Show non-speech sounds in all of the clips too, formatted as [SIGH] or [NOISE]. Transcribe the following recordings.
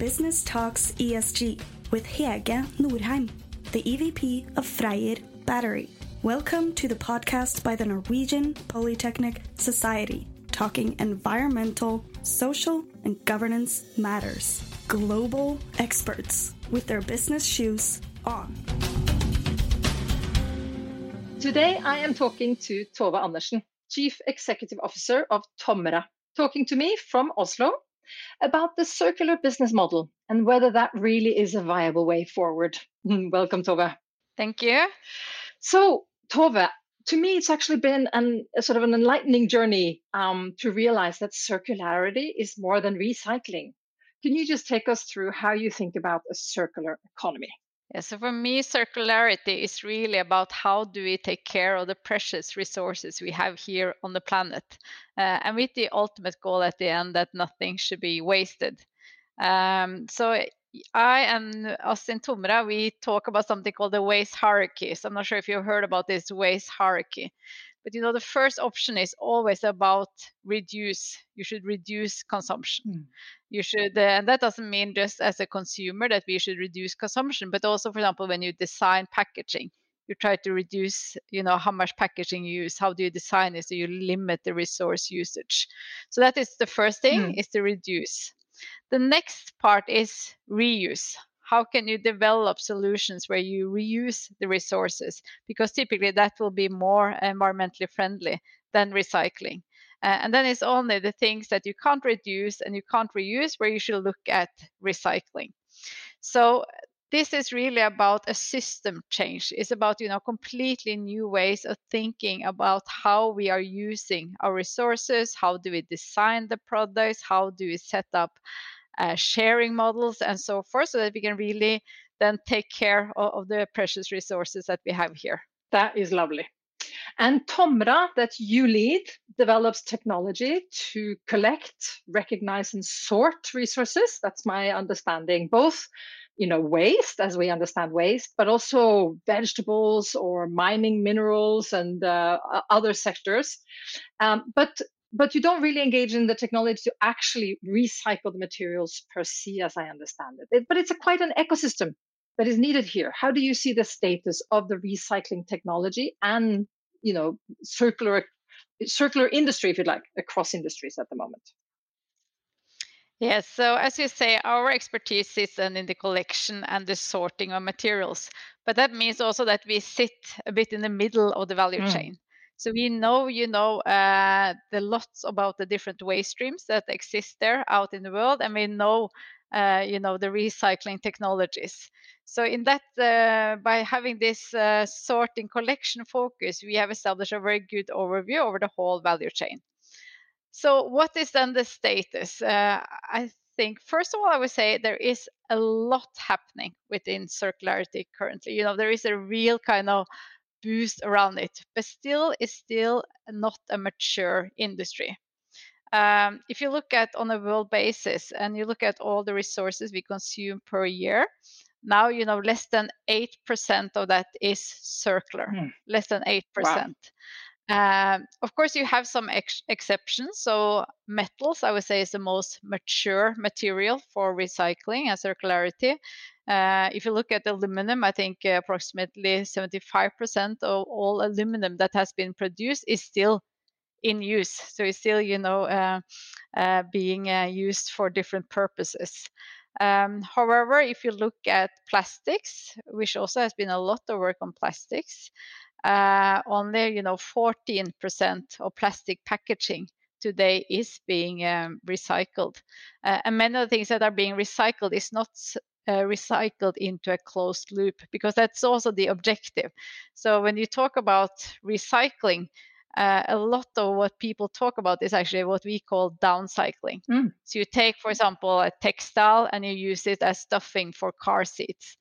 Business Talks ESG with Hege Norheim, the EVP of Freyr Battery. Welcome to the podcast by the Norwegian Polytechnic Society, talking environmental, social, and governance matters. Global experts with their business shoes on. Today I am talking to Tove Andersen, Chief Executive Officer of Tomra, talking to me from Oslo about the circular business model and whether that really is a viable way forward. Welcome, Tove. Thank you. So, Tove, to me, it's actually been an, a sort of an enlightening journey um, to realize that circularity is more than recycling. Can you just take us through how you think about a circular economy? Yeah, so for me, circularity is really about how do we take care of the precious resources we have here on the planet, uh, and with the ultimate goal at the end that nothing should be wasted. Um, so I and us in we talk about something called the waste hierarchy. So I'm not sure if you've heard about this waste hierarchy. But you know, the first option is always about reduce. You should reduce consumption. Mm. You should, uh, and that doesn't mean just as a consumer that we should reduce consumption, but also, for example, when you design packaging, you try to reduce, you know, how much packaging you use. How do you design it so you limit the resource usage? So that is the first thing: mm. is to reduce. The next part is reuse how can you develop solutions where you reuse the resources? Because typically that will be more environmentally friendly than recycling. Uh, and then it's only the things that you can't reduce and you can't reuse where you should look at recycling. So this is really about a system change. It's about you know completely new ways of thinking about how we are using our resources how do we design the products how do we set up uh, sharing models and so forth so that we can really then take care of, of the precious resources that we have here. That is lovely. And Tomra, that you lead, develops technology to collect, recognize, and sort resources. That's my understanding. Both, you know, waste, as we understand waste, but also vegetables or mining minerals and uh, other sectors. Um, but but you don't really engage in the technology to actually recycle the materials per se, as I understand it. it. But it's a, quite an ecosystem that is needed here. How do you see the status of the recycling technology and you know circular circular industry, if you like, across industries at the moment? Yes, so as you say, our expertise is in the collection and the sorting of materials. But that means also that we sit a bit in the middle of the value mm. chain. So we know, you know, uh, the lots about the different waste streams that exist there out in the world, and we know, uh, you know, the recycling technologies. So in that, uh, by having this uh, sorting collection focus, we have established a very good overview over the whole value chain. So what is then the status? Uh, I think first of all, I would say there is a lot happening within circularity currently. You know, there is a real kind of boost around it, but still is still not a mature industry. Um, if you look at on a world basis and you look at all the resources we consume per year, now you know less than eight percent of that is circular. Mm. Less than eight percent. Wow. Um, of course, you have some ex- exceptions. So metals, I would say, is the most mature material for recycling and circularity. Uh, if you look at aluminum, I think uh, approximately 75% of all aluminum that has been produced is still in use. So it's still, you know, uh, uh being uh, used for different purposes. Um, however, if you look at plastics, which also has been a lot of work on plastics, uh, only, you know, 14% of plastic packaging today is being um, recycled. Uh, and many of the things that are being recycled is not uh, recycled into a closed loop because that's also the objective. So when you talk about recycling, uh, a lot of what people talk about is actually what we call downcycling. Mm. So you take, for example, a textile and you use it as stuffing for car seats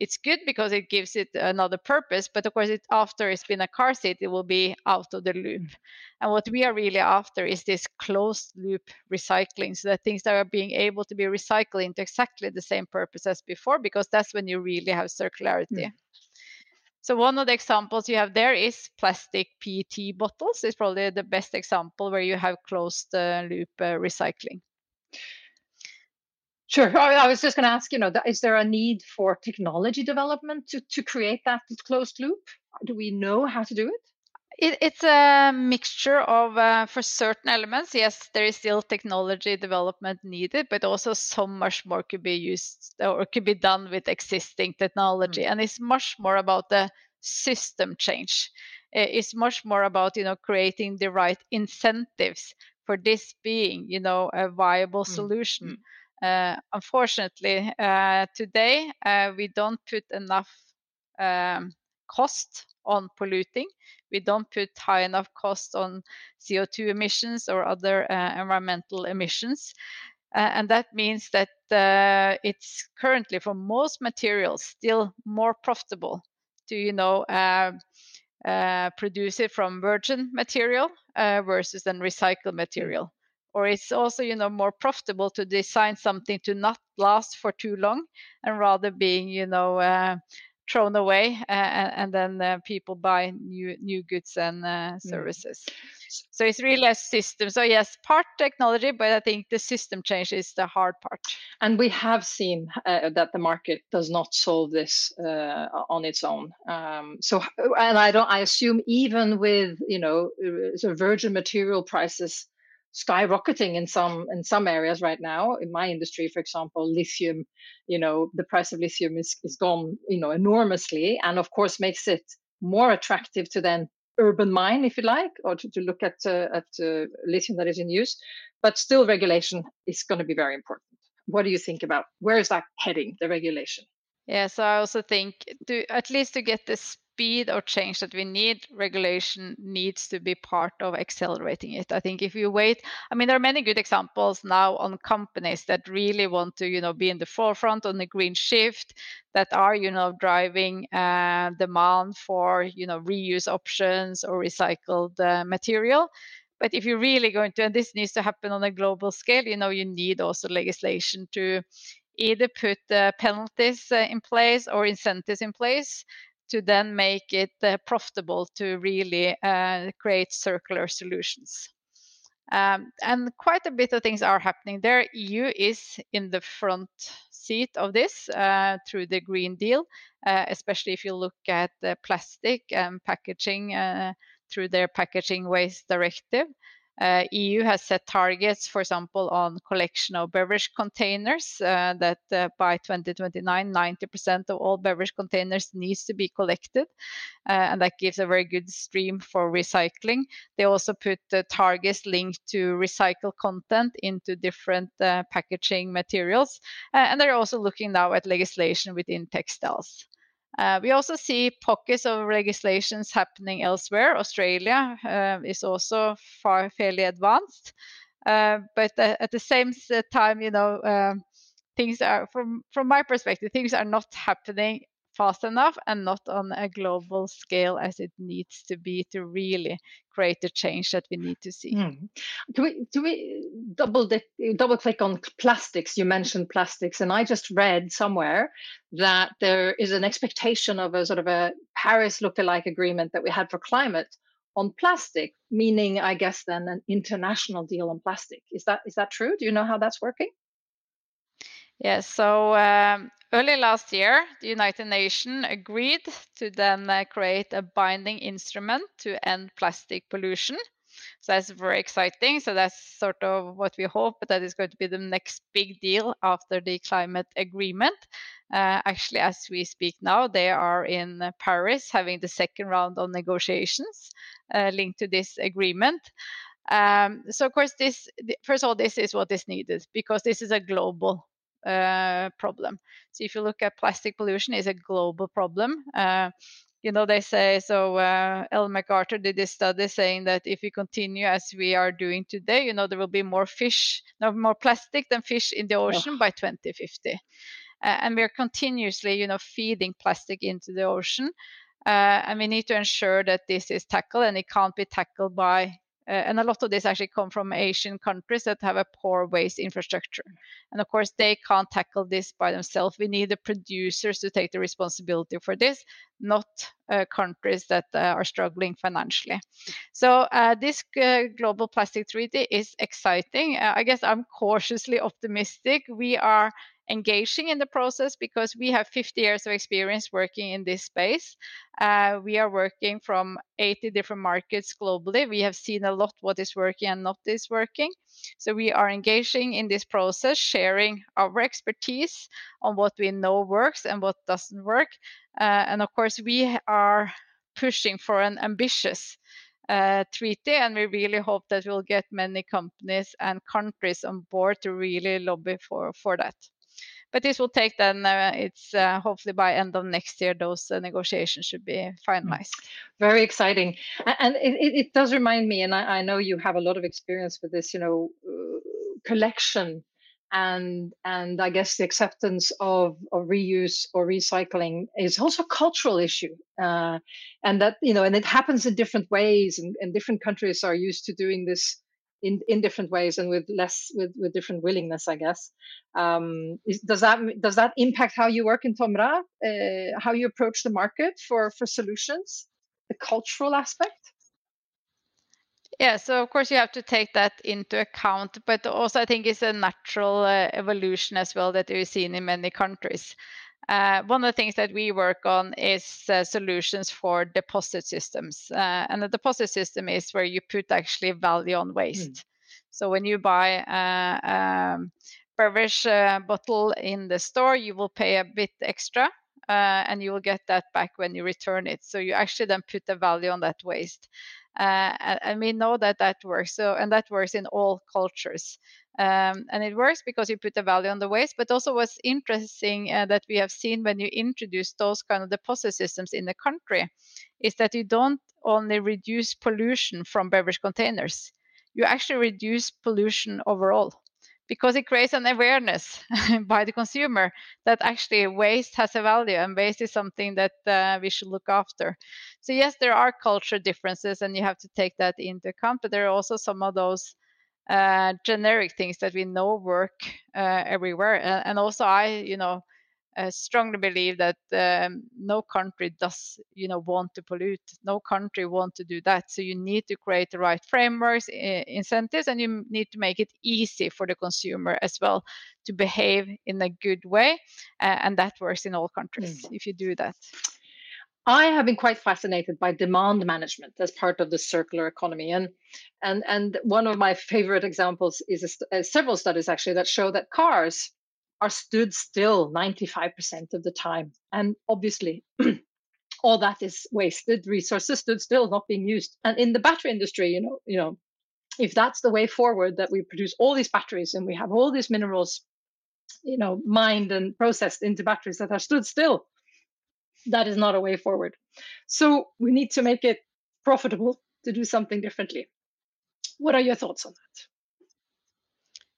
it's good because it gives it another purpose but of course it, after it's been a car seat it will be out of the loop mm. and what we are really after is this closed loop recycling so that things that are being able to be recycled into exactly the same purpose as before because that's when you really have circularity mm. So one of the examples you have there is plastic PET bottles. It's probably the best example where you have closed uh, loop uh, recycling. Sure. I was just going to ask, you know, is there a need for technology development to, to create that closed loop? Do we know how to do it? It, it's a mixture of, uh, for certain elements, yes, there is still technology development needed, but also so much more could be used or could be done with existing technology. Mm. And it's much more about the system change. It's much more about, you know, creating the right incentives for this being, you know, a viable mm. solution. Mm. Uh, unfortunately, uh, today uh, we don't put enough um, cost on polluting. We don't put high enough cost on CO2 emissions or other uh, environmental emissions. Uh, and that means that uh, it's currently for most materials still more profitable to, you know, uh, produce it from virgin material versus then recycled material or it's also you know more profitable to design something to not last for too long and rather being you know uh, thrown away uh, and, then uh, people buy new new goods and uh, mm. services mm. so it's really a system so yes part technology but i think the system change is the hard part and we have seen uh, that the market does not solve this uh, on its own um, so and i don't i assume even with you know uh, virgin material prices skyrocketing in some in some areas right now. In my industry for example lithium you know the price of lithium is, is gone you know enormously and of course makes it more attractive to then urban mine if you like or to, to look at uh, at uh, lithium that is in use. But still regulation is going to be very important. What do you think about where is that heading the regulation? Yeah so i also think to at least to get this speed or change that we need, regulation needs to be part of accelerating it. I think if you wait, I mean, there are many good examples now on companies that really want to, you know, be in the forefront on the green shift, that are, you know, driving uh, demand for, you know, reuse options or recycled uh, material. But if you're really going to, and this needs to happen on a global scale, you know, you need also legislation to either put uh, penalties uh, in place or incentives in place to then make it uh, profitable to really uh, create circular solutions. Um, and quite a bit of things are happening there. EU is in the front seat of this uh, through the Green Deal, uh, especially if you look at the plastic and packaging uh, through their Packaging Waste Directive. Uh, EU has set targets, for example, on collection of beverage containers uh, that uh, by 2029, 90% of all beverage containers needs to be collected. Uh, and that gives a very good stream for recycling. They also put the targets linked to recycled content into different uh, packaging materials. Uh, and they're also looking now at legislation within textiles. Uh, we also see pockets of legislations happening elsewhere. Australia uh, is also far fairly advanced, uh, but at the same time, you know, um, things are from from my perspective, things are not happening fast enough and not on a global scale as it needs to be to really create the change that we need to see. Mm. Do we do we double double click on plastics? You mentioned plastics, and I just read somewhere that there is an expectation of a sort of a Paris lookalike agreement that we had for climate on plastic, meaning I guess then an international deal on plastic. Is that is that true? Do you know how that's working? Yes. Yeah, so um, Early last year, the United Nations agreed to then uh, create a binding instrument to end plastic pollution. So that's very exciting. So that's sort of what we hope that is going to be the next big deal after the climate agreement. Uh, actually, as we speak now, they are in Paris having the second round of negotiations uh, linked to this agreement. Um, so, of course, this first of all, this is what is needed because this is a global uh, problem. So if you look at plastic pollution, is a global problem. Uh, you know, they say so. Uh, Ellen MacArthur did this study saying that if we continue as we are doing today, you know, there will be more fish, no more plastic than fish in the ocean oh. by 2050. Uh, and we are continuously, you know, feeding plastic into the ocean. Uh, and we need to ensure that this is tackled, and it can't be tackled by uh, and a lot of this actually come from Asian countries that have a poor waste infrastructure. And of course, they can't tackle this by themselves. We need the producers to take the responsibility for this, not uh, countries that uh, are struggling financially. So this global plastic treaty is exciting. I guess I'm cautiously optimistic. We are engaging in the process because we have 50 years of experience working in this space. Uh, we are working from 80 different markets globally. We have seen a lot what is working and not is working. So we are engaging in this process, sharing our expertise on what we know works and what doesn't work. Uh, and of course, we are pushing for an ambitious uh, treaty, and we really hope that we'll get many companies and countries on board to really lobby for, for that but this will take then uh, it's uh, hopefully by end of next year those uh, negotiations should be mm. finalized very exciting and it, it, does remind me and I, I, know you have a lot of experience with this you know uh, collection and and i guess the acceptance of, of reuse or recycling is also a cultural issue uh, and that you know and it happens in different ways and, and different countries are used to doing this in in different ways and with less with with different willingness i guess. Um, is, does that does that impact how you work in tomra? Uh, how you approach the market for for solutions? The cultural aspect? Yeah so of course you have to take that into account but also i think it's a natural uh, evolution as well that we've seen in many countries one of the things that we work on is uh, solutions for deposit systems. Uh, and the deposit system is where you put actually value on waste. Mm. So when you buy a, a beverage uh, bottle in the store, you will pay a bit extra. Uh, and you will get that back when you return it. So you actually then put a value on that waste. Uh, and we know that that works. So, and that works in all cultures. Um, and it works because you put a value on the waste. But also, what's interesting uh, that we have seen when you introduce those kind of deposit systems in the country is that you don't only reduce pollution from beverage containers, you actually reduce pollution overall because it creates an awareness [LAUGHS] by the consumer that actually waste has a value and waste is something that uh, we should look after. So, yes, there are culture differences and you have to take that into account, but there are also some of those uh, generic things that we know work uh, everywhere. And, and, also, I, you know, uh, strongly believe that um, no country does, you know, want to pollute. No country want to do that. So you need to create the right frameworks, incentives, and you need to make it easy for the consumer as well to behave in a good way. and that works in all countries mm. if you do that. I have been quite fascinated by demand management as part of the circular economy, and and and one of my favorite examples is a, uh, several studies actually that show that cars are stood still 95% of the time, and obviously. [CLEARS THROAT] all that is wasted resources stood still not being used and in the battery industry you know you know if that's the way forward that we produce all these batteries and we have all these minerals you know mined and processed into batteries that are stood still that is not a way forward. So we need to make it profitable to do something differently. What are your thoughts on that?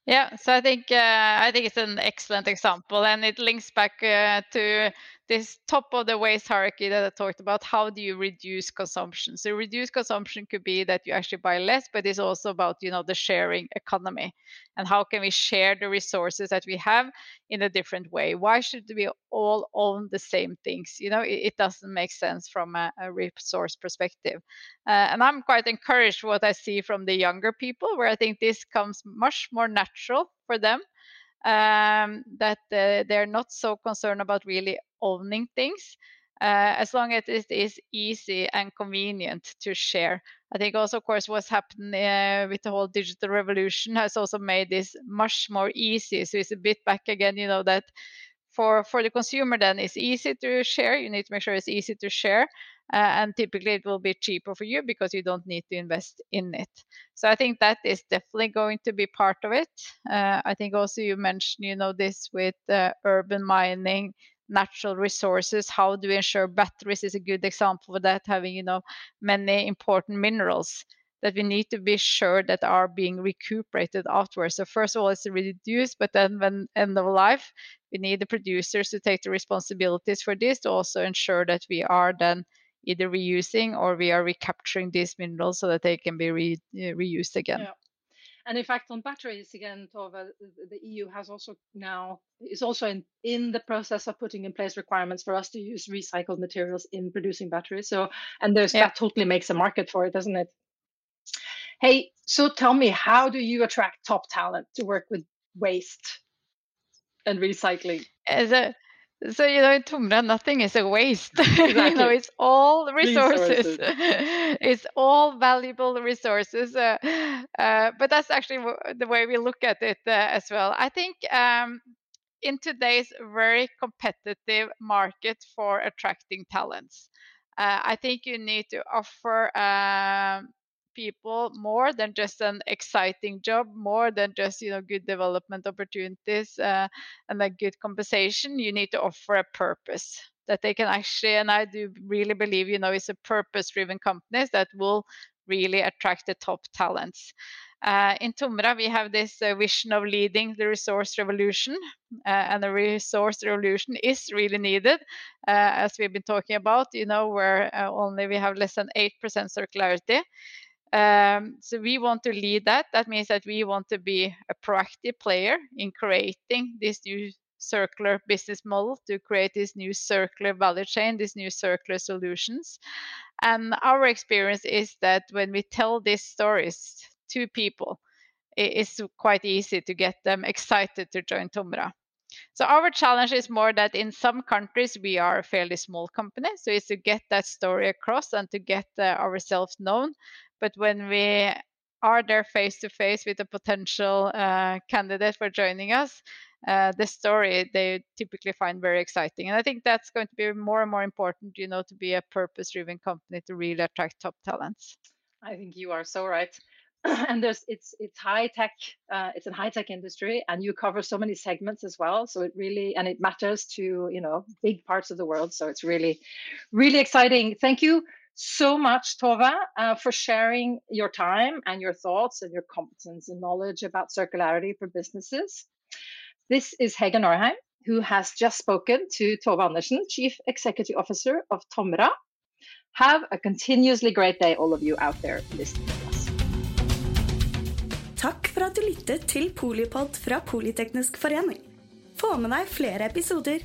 Yeah, so I think uh, I think it's an excellent example, and it links back uh, to this top of the waste hierarchy that I talked about, how do you reduce consumption? So reduce consumption could be that you actually buy less, but it's also about, you know, the sharing economy and how can we share the resources that we have in a different way? Why should we all own the same things? You know, it, it doesn't make sense from a, a resource perspective. Uh, and I'm quite encouraged what I see from the younger people, where I think this comes much more natural for them um, that uh, they're not so concerned about really owning things uh, as long as it is easy and convenient to share. I think also, of course, what's happened uh, with the whole digital revolution has also made this much more easy. So it's a bit back again, you know, that for for the consumer then it's easy to share. You need to make sure it's easy to share, uh, and typically it will be cheaper for you because you don't need to invest in it. So I think that is definitely going to be part of it. Uh, I think also you mentioned, you know, this with uh, urban mining natural resources how do we ensure batteries is a good example of that having you know many important minerals that we need to be sure that are being recuperated afterwards so first of all it's reduced but then when end of life we need the producers to take the responsibilities for this to also ensure that we are then either reusing or we are recapturing these minerals so that they can be re, uh, reused again. Yeah. And in fact, on batteries again, Tove, the EU has also now is also in, in the process of putting in place requirements for us to use recycled materials in producing batteries. So, and there's yeah. that totally makes a market for it, doesn't it? Hey, so tell me, how do you attract top talent to work with waste and recycling? As a so you know, in Tomra, nothing is a waste. Exactly. [LAUGHS] you know, [LAUGHS] it's all resources. resources. [LAUGHS] it's all valuable resources. Uh, uh, but that's actually the way we look at it uh, as well. I think um, in today's very competitive market for attracting talents, uh, I think you need to offer um, people more than just an exciting job more than just you know good development opportunities uh, and a good compensation you need to offer a purpose that they can actually and i do really believe you know it's a purpose driven companies that will really attract the top talents uh, in Tomra, we have this uh, vision of leading the resource revolution, uh, and the resource revolution is really needed, uh, as we've been talking about. You know, where uh, only we have less than eight percent circularity, um, so we want to lead that. That means that we want to be a proactive player in creating this new circular business model to create this new circular value chain, these new circular solutions. And our experience is that when we tell these stories to people, it's quite easy to get them excited to join Tomra. So our challenge is more that in some countries we are a fairly small company, so it's to get that story across and to get uh, ourselves known. But when we are there face to face with a potential uh, candidate for joining us, uh, the story they typically find very exciting. And I think that's going to be more and more important, you know, to be a purpose driven company to really attract top talents. I think you are so right. [CLEARS THROAT] and there's it's it's high tech uh, it's a high tech industry and you cover so many segments as well so it really and it matters to you know big parts of the world so it's really really exciting thank you so much, Tove, uh, for sharing your time and your thoughts and your competence and knowledge about circularity for businesses. This is Hege Norheim, who has just spoken to Tove Andersen, Chief Executive Officer of Tomra. Have a continuously great day, all of you out there listening to us. Takk for at du lyttet til PolyPod fra Polyteknisk forening. Få med deg flere episoder